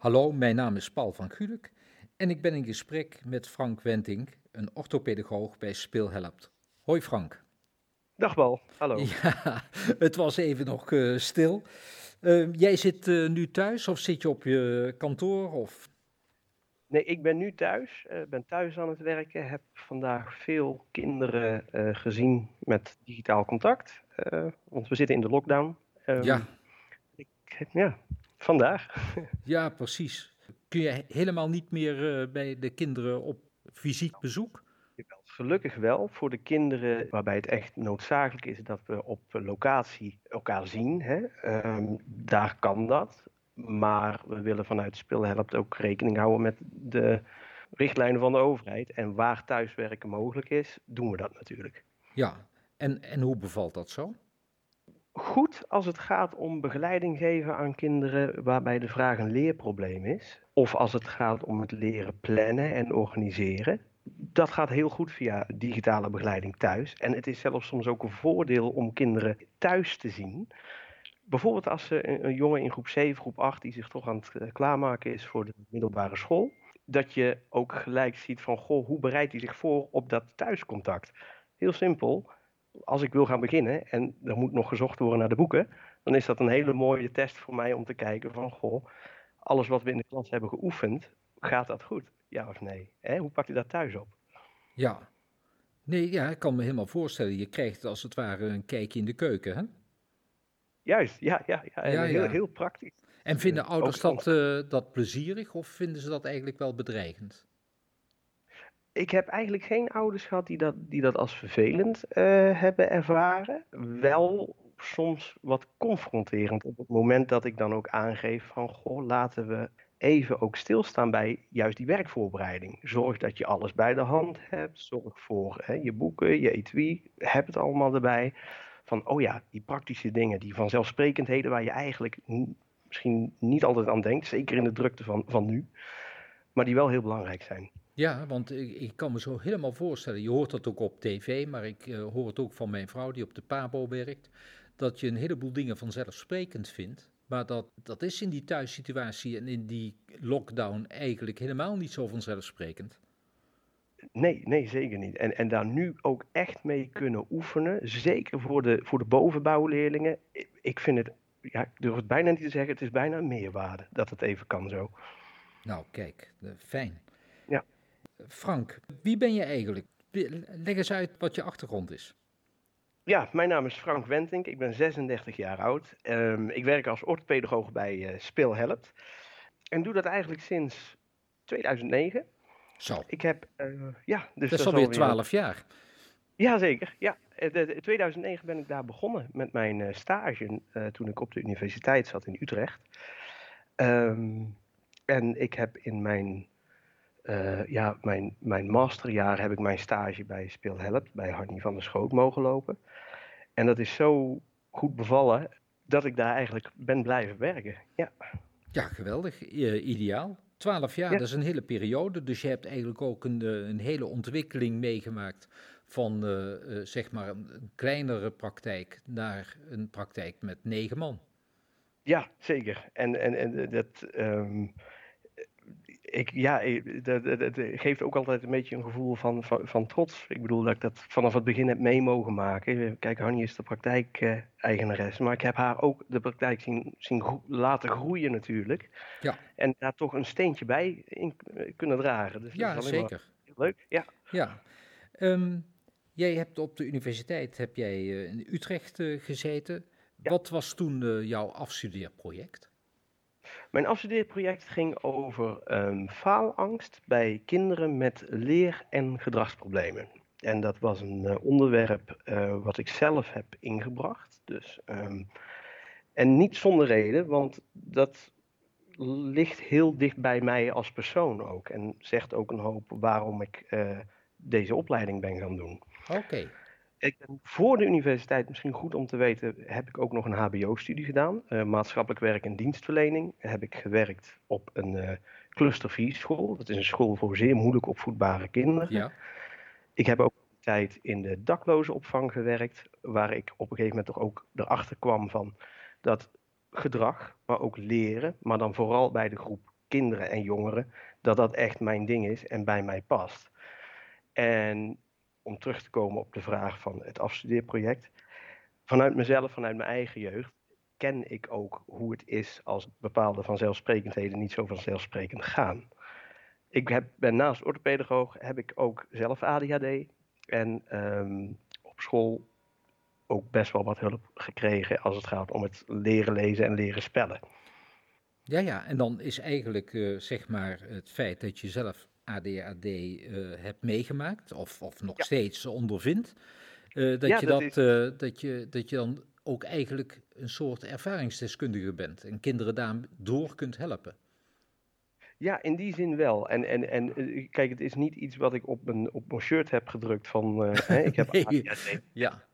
Hallo, mijn naam is Paul van Gulik en ik ben in gesprek met Frank Wenting, een orthopedagoog bij Speelhelpt. Hoi Frank. Dag Paul, hallo. Ja, het was even nog uh, stil. Uh, jij zit uh, nu thuis of zit je op je kantoor? Of? Nee, ik ben nu thuis. Ik ben thuis aan het werken. Heb vandaag veel kinderen gezien met digitaal contact. want we zitten in de lockdown. Um, ja. Ik, ja, vandaag. Ja, precies. Kun je helemaal niet meer uh, bij de kinderen op fysiek bezoek? Gelukkig wel voor de kinderen waarbij het echt noodzakelijk is dat we op locatie elkaar zien. Hè. Um, daar kan dat. Maar we willen vanuit Speelhelpt ook rekening houden met de richtlijnen van de overheid. En waar thuiswerken mogelijk is, doen we dat natuurlijk. Ja, en, en hoe bevalt dat zo? Goed als het gaat om begeleiding geven aan kinderen waarbij de vraag een leerprobleem is. Of als het gaat om het leren plannen en organiseren. Dat gaat heel goed via digitale begeleiding thuis. En het is zelfs soms ook een voordeel om kinderen thuis te zien. Bijvoorbeeld als ze een jongen in groep 7, groep 8, die zich toch aan het eh, klaarmaken is voor de middelbare school. Dat je ook gelijk ziet van, goh, hoe bereidt hij zich voor op dat thuiscontact? Heel simpel als ik wil gaan beginnen en er moet nog gezocht worden naar de boeken, dan is dat een hele mooie test voor mij om te kijken van, goh, alles wat we in de klas hebben geoefend, gaat dat goed? Ja of nee? Hè? Hoe pakt u dat thuis op? Ja. Nee, ja, ik kan me helemaal voorstellen. Je krijgt als het ware een kijkje in de keuken, hè? Juist, ja, ja, ja. ja, heel, heel praktisch. En vinden ouders dat, uh, dat plezierig of vinden ze dat eigenlijk wel bedreigend? Ik heb eigenlijk geen ouders gehad die dat, die dat als vervelend uh, hebben ervaren. Wel soms wat confronterend op het moment dat ik dan ook aangeef van goh, laten we even ook stilstaan bij juist die werkvoorbereiding. Zorg dat je alles bij de hand hebt. Zorg voor hè, je boeken, je etui. Heb het allemaal erbij. Van oh ja, die praktische dingen, die vanzelfsprekendheden waar je eigenlijk misschien niet altijd aan denkt. Zeker in de drukte van, van nu. Maar die wel heel belangrijk zijn. Ja, want ik, ik, kan me zo helemaal voorstellen, je hoort dat ook op tv, maar ik uh, hoor het ook van mijn vrouw die op de PABO werkt, dat je een heleboel dingen vanzelfsprekend vindt. Maar dat, dat is in die thuissituatie en in die lockdown eigenlijk helemaal niet zo vanzelfsprekend. Nee, nee, zeker niet. En, en daar nu ook echt mee kunnen oefenen, zeker voor de, voor de bovenbouwleerlingen. Ik vind het, ja, ik durf het bijna niet te zeggen, het is bijna een meerwaarde dat het even kan zo. Nou, kijk, fijn. Frank, wie ben je eigenlijk? Leg eens uit wat je achtergrond is. Ja, mijn naam is Frank Wentink. Ik ben 36 jaar oud. Um, ik werk als orthopedagoog bij uh, Speelhelpt. En doe dat eigenlijk sinds 2009. Zo. Ik heb, uh, ja, dus dat is alweer 12 jaar. Jazeker, ja. In 2009 ben ik daar begonnen met mijn stage uh, toen ik op de universiteit zat in Utrecht. Um, en ik heb in mijn uh, ja, mijn, mijn masterjaar heb ik mijn stage bij Speelhelp, bij Harnie van der Schoot mogen lopen. En dat is zo goed bevallen dat ik daar eigenlijk ben blijven werken. Ja, ja geweldig. Uh, ideaal. Twaalf jaar, dat is een hele periode. Dus je hebt eigenlijk ook een, eh, een hele ontwikkeling meegemaakt van uh, zeg maar een kleinere praktijk naar een praktijk met negen man. Ja, zeker. En, en, en dat. Um, ik, ja, het geeft ook altijd een beetje een gevoel van, van, van, trots. Ik bedoel dat ik dat vanaf het begin heb mee mogen maken. Kijk, Hanni is de praktijk-eigenares, maar ik heb haar ook de praktijk zien, zien laten groeien natuurlijk. Ja. En daar toch een steentje bij in kunnen dragen. Dus ja, zeker. Leuk, ja. ja. Um, jij hebt op de universiteit heb jij eh, in Utrecht uh, gezeten. Ja. Wat was toen uh, jouw afstudeerproject? Mijn afstudeerproject ging over um, faalangst bij kinderen met leer- en gedragsproblemen. En dat was een uh, onderwerp uh, wat ik zelf heb ingebracht. Dus, um, en niet zonder reden, want dat ligt heel dicht bij mij als persoon ook. En zegt ook een hoop waarom ik uh, deze opleiding ben gaan doen. Oké. Ik ben voor de universiteit, misschien goed om te weten, heb ik ook nog een HBO-studie gedaan. Uh, maatschappelijk werk en dienstverlening. Heb ik gewerkt op een uh, cluster 4 school. Dat is een school voor zeer moeilijk opvoedbare kinderen. Ja. Ik heb ook een tijd in de dakloze opvang gewerkt, waar ik op een gegeven moment toch ook erachter kwam van dat gedrag, maar ook leren, maar dan vooral bij de groep kinderen en jongeren, dat dat echt mijn ding is en bij mij past. En om terug te komen op de vraag van het afstudeerproject. Vanuit mezelf, vanuit mijn eigen jeugd, ken ik ook hoe het is als bepaalde vanzelfsprekendheden niet zo vanzelfsprekend gaan. Ik heb, ben naast orthopedagoog, heb ik ook zelf ADHD. En ehm, op school ook best wel wat hulp gekregen als het gaat om het leren lezen en leren spellen. Ja, ja, en dan is eigenlijk uh, zeg maar het feit dat je zelf ADHD uh, eh, hebt meegemaakt, of, of nog steeds ondervindt, uh, dat, je dat, dat, dat, je, dat je dan ook eigenlijk een soort ervaringsdeskundige bent en kinderen daardoor kunt helpen. Ja, in die zin wel. En, en, en kijk, het is niet iets wat ik op mijn, op mijn shirt heb gedrukt van hè, ik heb nee. Ja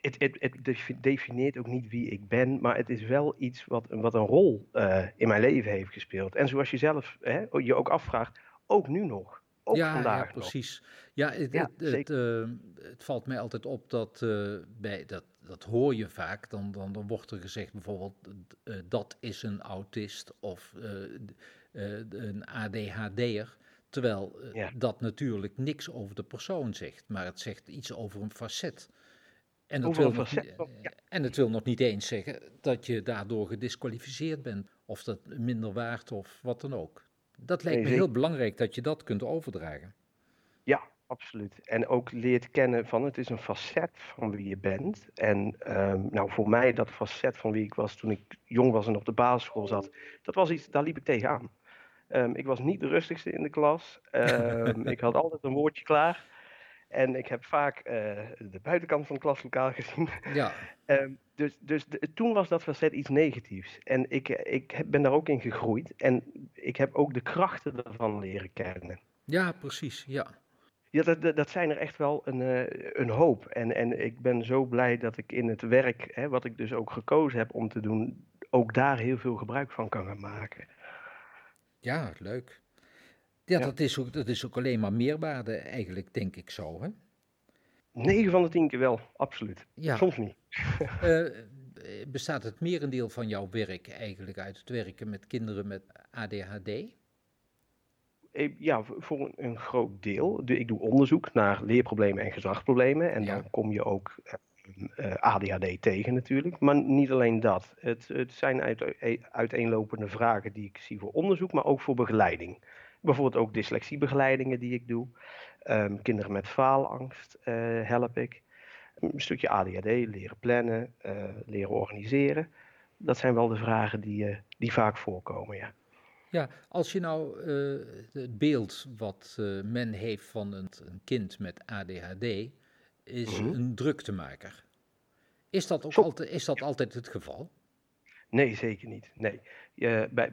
het, het, het, definieert ook niet wie ik ben, maar het is wel iets wat, wat een rol uh, in mijn leven heeft gespeeld. En zoals je zelf hè, je ook afvraagt, ook nu nog. Ook ja, vandaag ja, precies. Ja, het, ja, het, uh, het, valt mij altijd op dat, uh, bij, dat, dat hoor je vaak. Dan, dan, dan wordt er gezegd bijvoorbeeld, dat is een autist of een ADHD'er. Terwijl ja. dat natuurlijk niks over de persoon zegt, maar het zegt iets over een facet. En dat, wil nog, en het wil nog niet eens zeggen dat je daardoor gedisqualificeerd bent, of dat minder waard of wat dan ook. Dat lijkt me heel belangrijk dat je dat kunt overdragen. Ja, absoluut. En ook leert kennen van het is een facet van wie je bent. En um, nou, voor mij dat facet van wie ik was toen ik jong was en op de basisschool zat, dat was iets, daar liep ik tegenaan. Um, ik was niet de rustigste in de klas. Um, ik had altijd een woordje klaar. En ik heb vaak uh, de buitenkant van het klaslokaal gezien. Ja. um, dus dus toen was dat facet iets negatiefs. En ik, ik ben daar ook in gegroeid. En ik heb ook de krachten ervan leren kennen. Ja, precies. Ja. Ja, dat, dat zijn er echt wel een, uh, een hoop. En, en ik ben zo blij dat ik in het werk, hè, wat ik dus ook gekozen heb om te doen, ook daar heel veel gebruik van kan gaan maken. Ja, leuk. Ja, Dat, is ook, dat is ook alleen maar meerwaarde eigenlijk, denk ik zo, hè? 9 van de 10 keer wel, absoluut. Ja. Soms niet. uh, bestaat het merendeel van jouw werk eigenlijk uit het werken met kinderen met ADHD? Eh, ja, voor een groot deel. Ik doe onderzoek naar leerproblemen en gedragsproblemen. En dan kom je ook ADHD tegen natuurlijk. Maar niet alleen dat. Het, het zijn uit, uiteenlopende vragen die ik zie voor onderzoek, maar ook voor begeleiding. Bijvoorbeeld ook dyslexiebegeleidingen die ik doe. Ehm, kinderen met faalangst uh, help ik. Een stukje ADHD, leren plannen, uh, leren organiseren. Dat zijn wel de vragen die, uh, die vaak voorkomen, ja. Ja, als je nou het beeld wat men heeft van een, een, kind met ADHD is mm -hmm. een druktemaker. Is dat, ook altijd, is dat altijd het geval? Nee, zeker niet. Nee.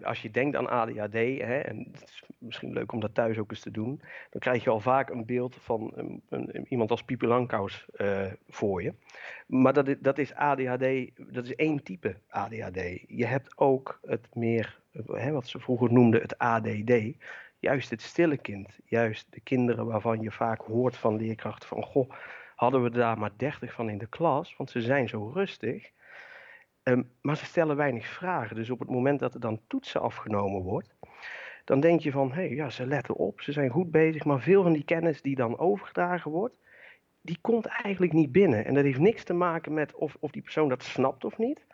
Als je denkt aan ADHD, hè, en het is misschien leuk om dat thuis ook eens te doen, dan krijg je al vaak een beeld van een, iemand als Pipi Langkous uh, voor je. Maar dat dat is ADHD, dat is één type ADHD. Je hebt ook het meer, hè, wat ze vroeger noemden, het ADD. Juist het stille kind, juist de kinderen waarvan je vaak hoort van leerkrachten van, goh, hadden we daar maar dertig van in de klas, want ze zijn zo rustig. Ehm, maar ze stellen weinig vragen. Dus op het moment dat er dan toetsen afgenomen wordt, dan denk je van, hé, hey, ja, ze letten op, ze zijn goed bezig, maar veel van die kennis die dan overgedragen wordt, die komt eigenlijk niet binnen. En dat heeft niks te maken met of, of die persoon dat snapt of niet.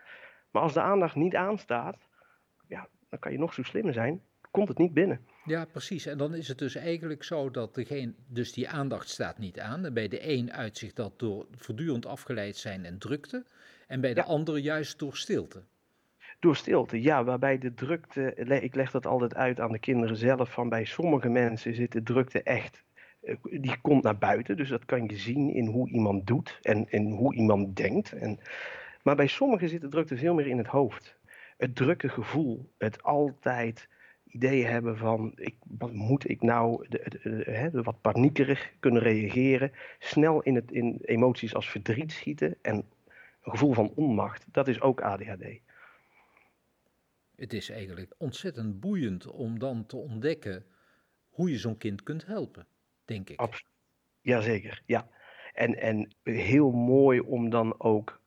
Maar als de aandacht niet aanstaat, ja, dan kan je nog zo slim zijn, komt het niet binnen. Ja, precies. En dan is het dus eigenlijk zo dat degene, dus die aandacht staat niet aan. En bij de een uitzicht dat door voortdurend afgeleid zijn en drukte. En bij de ja. andere juist door stilte. Door stilte, ja, waarbij de drukte, ik leg dat altijd uit aan de kinderen zelf, van bij sommige mensen zit de drukte echt, eh, die komt naar buiten, dus dat kan je zien in hoe iemand doet en, en hoe iemand denkt. En, maar bij sommigen zit de drukte veel meer in het hoofd. Het drukke gevoel, het altijd idee hebben van, ik, wat moet ik nou, de, de, de, wat paniekerig kunnen reageren, snel in, het, in emoties als verdriet schieten en een gevoel van onmacht, dat is ook ADHD. Het is eigenlijk ontzettend boeiend om dan te ontdekken hoe je zo'n kind kunt helpen, denk ik. Absoluut. Jazeker, ja. En, en heel mooi om dan ook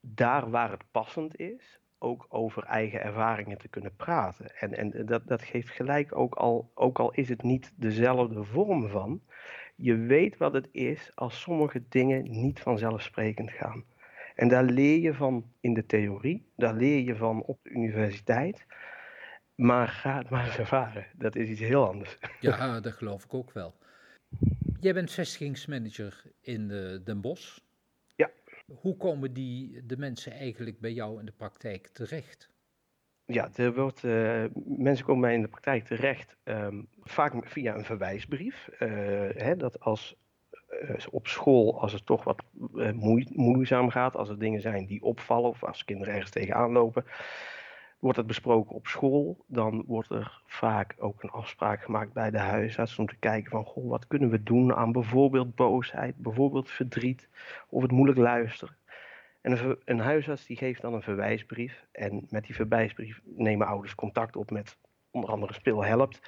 daar waar het passend is, ook over eigen ervaringen te kunnen praten. En, en dat, dat geeft gelijk ook al, ook al is het niet dezelfde vorm van, je weet wat het is als sommige dingen niet vanzelfsprekend gaan. En daar leer je van in de theorie, daar leer je van op de universiteit. Maar ga het maar eens ervaren. Dat is iets heel anders. Ja, dat geloof ik ook wel. Jij bent vestigingsmanager in Den Bosch. Ja. Hoe komen die, de mensen eigenlijk bij jou in de praktijk terecht? Ja, er wordt, uh, mensen komen bij in de praktijk terecht um, vaak via een verwijsbrief. Uh, hè, dat als op school, als het toch wat moeizaam gaat, als er dingen zijn die opvallen of als kinderen ergens tegenaan lopen, Wordt het besproken op school, dan wordt er vaak ook een afspraak gemaakt bij de huisarts om te kijken van goh, wat kunnen we doen aan bijvoorbeeld boosheid, bijvoorbeeld verdriet of het moeilijk luisteren. En een, huisarts die geeft dan een verwijsbrief en met die verwijsbrief nemen ouders contact op met onder andere Speel Helpt.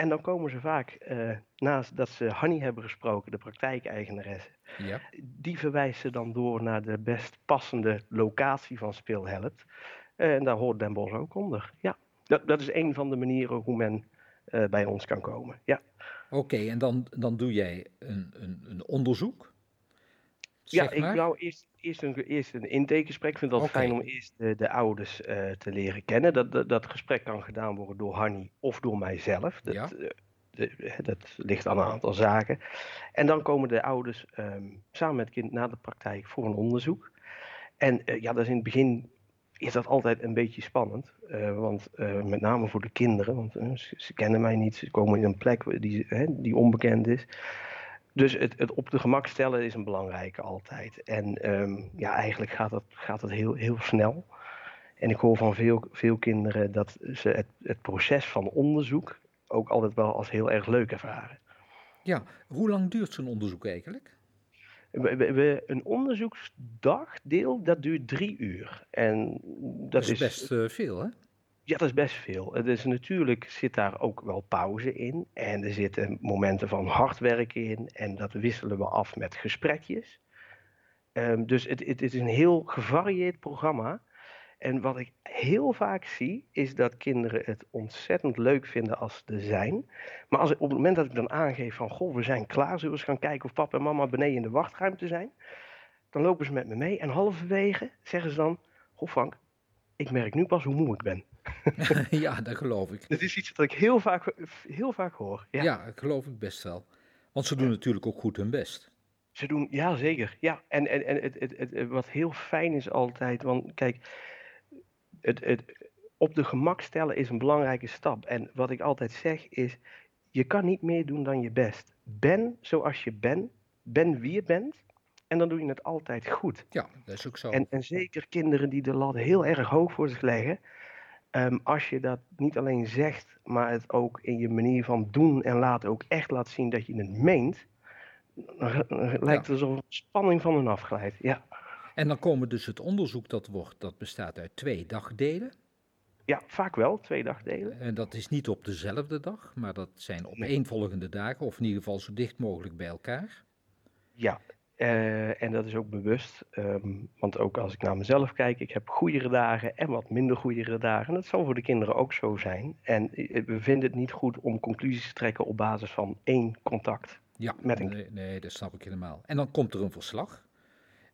En dan komen ze vaak, uh, naast dat ze Hanny hebben gesproken, de praktijkeigenares, ja. die verwijst ze dan door naar de best passende locatie van Speel Helpt. En daar hoort Den Bosch ook onder. Ja, dat, dat is een van de manieren hoe men uh, bij ons kan komen. Ja. Oké, en dan, dan doe jij een, een, een onderzoek? Zeg ja, ik wou eerst, eerst, een, eerst een intakegesprek. Ik vind het okay. fijn om eerst de, de ouders uh, te leren kennen. Dat, dat, dat, gesprek kan gedaan worden door Hanny of door mijzelf. Dat, ja. de, dat ligt aan een aantal zaken. En dan komen de ouders um, samen met het kind naar de praktijk voor een onderzoek. En uh, ja, dat is in het begin is dat altijd een beetje spannend. Uh, want uh, met name voor de kinderen, want uh, ze, ze, kennen mij niet, ze komen in een plek die, die onbekend is. Dus het, het, op de gemak stellen is een belangrijke altijd. En um, ja, eigenlijk gaat dat, gaat dat heel, heel snel. En ik hoor van veel, veel kinderen dat ze het, het proces van onderzoek ook altijd wel als heel erg leuk ervaren. Ja, hoe lang duurt zo'n onderzoek eigenlijk? We, we, een onderzoeksdagdeel, dat duurt drie uur. En dat, dat is, best uh, veel, hè? Ja, dat is best veel. Is natuurlijk zit daar ook wel pauze in. En er zitten momenten van hard werken in. En dat wisselen we af met gesprekjes. Um, dus het, het, is een heel gevarieerd programma. En wat ik heel vaak zie, is dat kinderen het ontzettend leuk vinden als ze er zijn. Maar als, op het moment dat ik dan aangeef van, goh, we zijn klaar, zullen we eens gaan kijken of papa en mama beneden in de wachtruimte zijn? Dan lopen ze met me mee en halverwege zeggen ze dan, goh Frank, ik merk nu pas hoe moe ik ben. ja, dat geloof ik. Dat is iets wat ik heel vaak, heel vaak hoor. Ja. ja, dat geloof ik best wel. Want ze doen natuurlijk ook goed hun best. Ze doen, ja zeker. Ja, en, en, en het, het, het, wat heel fijn is altijd, want kijk, het, het, op de gemak stellen is een belangrijke stap. En wat ik altijd zeg is, je kan niet meer doen dan je best. Ben zoals je bent, ben wie je bent. En dan doe je het altijd goed. Ja, dat is ook zo. En, en zeker kinderen die de lat heel erg hoog voor zich leggen. Um, als je dat niet alleen zegt, maar het ook in je manier van doen en laten ook echt laat zien dat je het meent. Dan, lijkt het alsof een spanning van hun afglijdt. Ja. En dan komen dus het onderzoek dat wordt, dat bestaat uit twee dagdelen. Ja, vaak wel, twee dagdelen. En dat is niet op dezelfde dag, maar dat zijn op nee. volgende dagen, of in ieder geval zo dicht mogelijk bij elkaar. Ja, uh, en dat is ook bewust, um, want ook als ik naar mezelf kijk, ik heb goede dagen en wat minder goede dagen. En dat zal voor de kinderen ook zo zijn. En we vinden het niet goed om conclusies te trekken op basis van één contact. Ja, met een... nee, nee, dat snap ik helemaal. En dan komt er een verslag.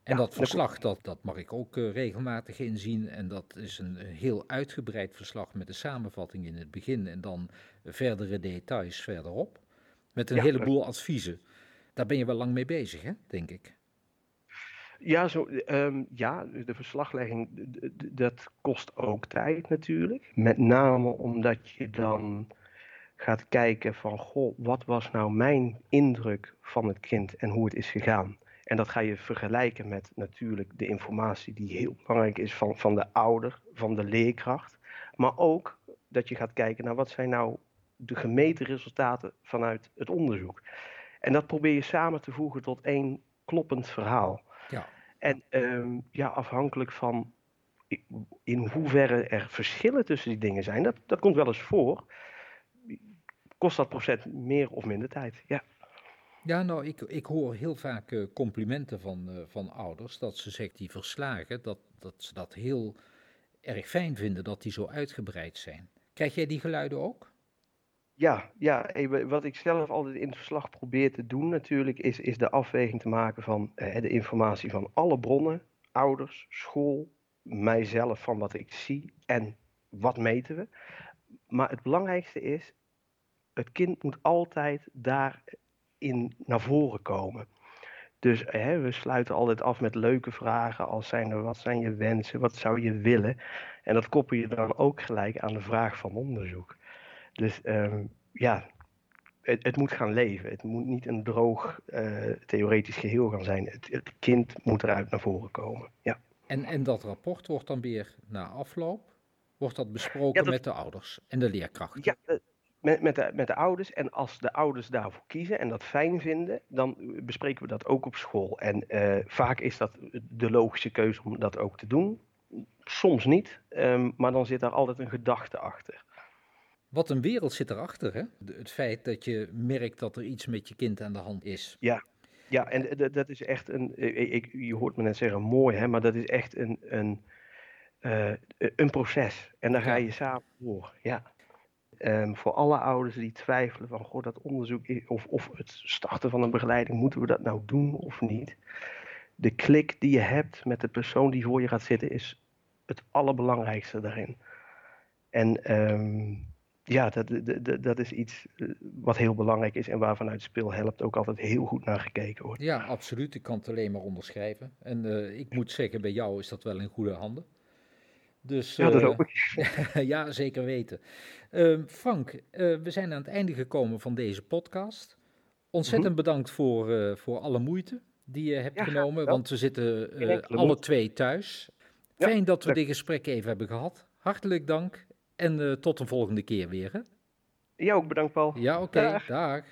En ja, dat verslag, dat, dat mag ik ook uh, regelmatig inzien. En dat is een heel uitgebreid verslag met een samenvatting in het begin en dan verdere details verderop. Met een ja, heleboel adviezen. Daar ben je wel lang mee bezig, hè, denk ik. Ja, zo, um, ja de verslaglegging, dat kost ook tijd natuurlijk. Met name omdat je dan gaat kijken van, goh, wat was nou mijn indruk van het kind en hoe het is gegaan. En dat ga je vergelijken met natuurlijk de informatie die heel belangrijk is van, van de ouder, van de leerkracht. Maar ook dat je gaat kijken naar wat zijn nou de gemeten resultaten vanuit het onderzoek. En dat probeer je samen te voegen tot één kloppend verhaal. Ja. En um, ja, afhankelijk van in hoeverre er verschillen tussen die dingen zijn, dat, dat komt wel eens voor, kost dat procent meer of minder tijd. Ja. Ja, nou, ik, ik hoor heel vaak uh, complimenten van, uh, van ouders dat ze zeggen die verslagen, dat, dat ze dat heel erg fijn vinden dat die zo uitgebreid zijn. Krijg jij die geluiden ook? Ja, ja, wat ik zelf altijd in het verslag probeer te doen natuurlijk, is, is de afweging te maken van eh, de informatie van alle bronnen, ouders, school, mijzelf van wat ik zie en wat meten we. Maar het belangrijkste is, het kind moet altijd daarin naar voren komen. Dus hè, we sluiten altijd af met leuke vragen als zijn er, wat zijn je wensen, wat zou je willen? En dat koppel je dan ook gelijk aan de vraag van onderzoek. Dus ehm, ja, het, het, moet gaan leven. Het moet niet een droog uh, theoretisch geheel gaan zijn. Het, het, kind moet eruit naar voren komen. Ja. En, en dat rapport wordt dan weer na afloop, wordt dat besproken met de ouders en de leerkrachten? Ja, eh, met, met, de, met de ouders. En als de ouders daarvoor kiezen en dat fijn vinden, dan bespreken we dat ook op school. En uh, vaak is dat de logische keuze om dat ook te doen. Soms niet, um, maar dan zit daar altijd een gedachte achter. Wat een wereld zit erachter, hè? Het feit dat je merkt dat er iets met je kind aan de hand is. Ja, ja en dat is echt een, ik, je hoort me net zeggen mooi, hè, maar dat is echt een, een, uh, een proces. En daar ga je samen door, ja. Um, voor alle ouders die twijfelen van, goh, dat onderzoek of, of het starten van een begeleiding, moeten we dat nou doen of niet? De klik die je hebt met de persoon die voor je gaat zitten, is het allerbelangrijkste daarin. En um, ja, dat, dat, dat is iets eh, wat heel belangrijk is en waarvan uit speel helpt ook altijd heel goed naar gekeken wordt. Ja, absoluut. Ik kan het alleen maar onderschrijven. En uh, ik moet zeggen, bij jou is dat wel in goede handen. Dus, ja, dat ook. ja, zeker weten. Uh, Frank, we zijn aan het einde gekomen van deze podcast. Ontzettend mm -hmm. bedankt voor, voor alle moeite die je hebt ja, genomen, want we zitten alle twee thuis. Fijn dat we dit gesprek even hebben gehad. Hartelijk dank en uh, tot een volgende keer weer. Hè? Ja, ook bedankt Paul. Ja, oké. Okay, dag. dag.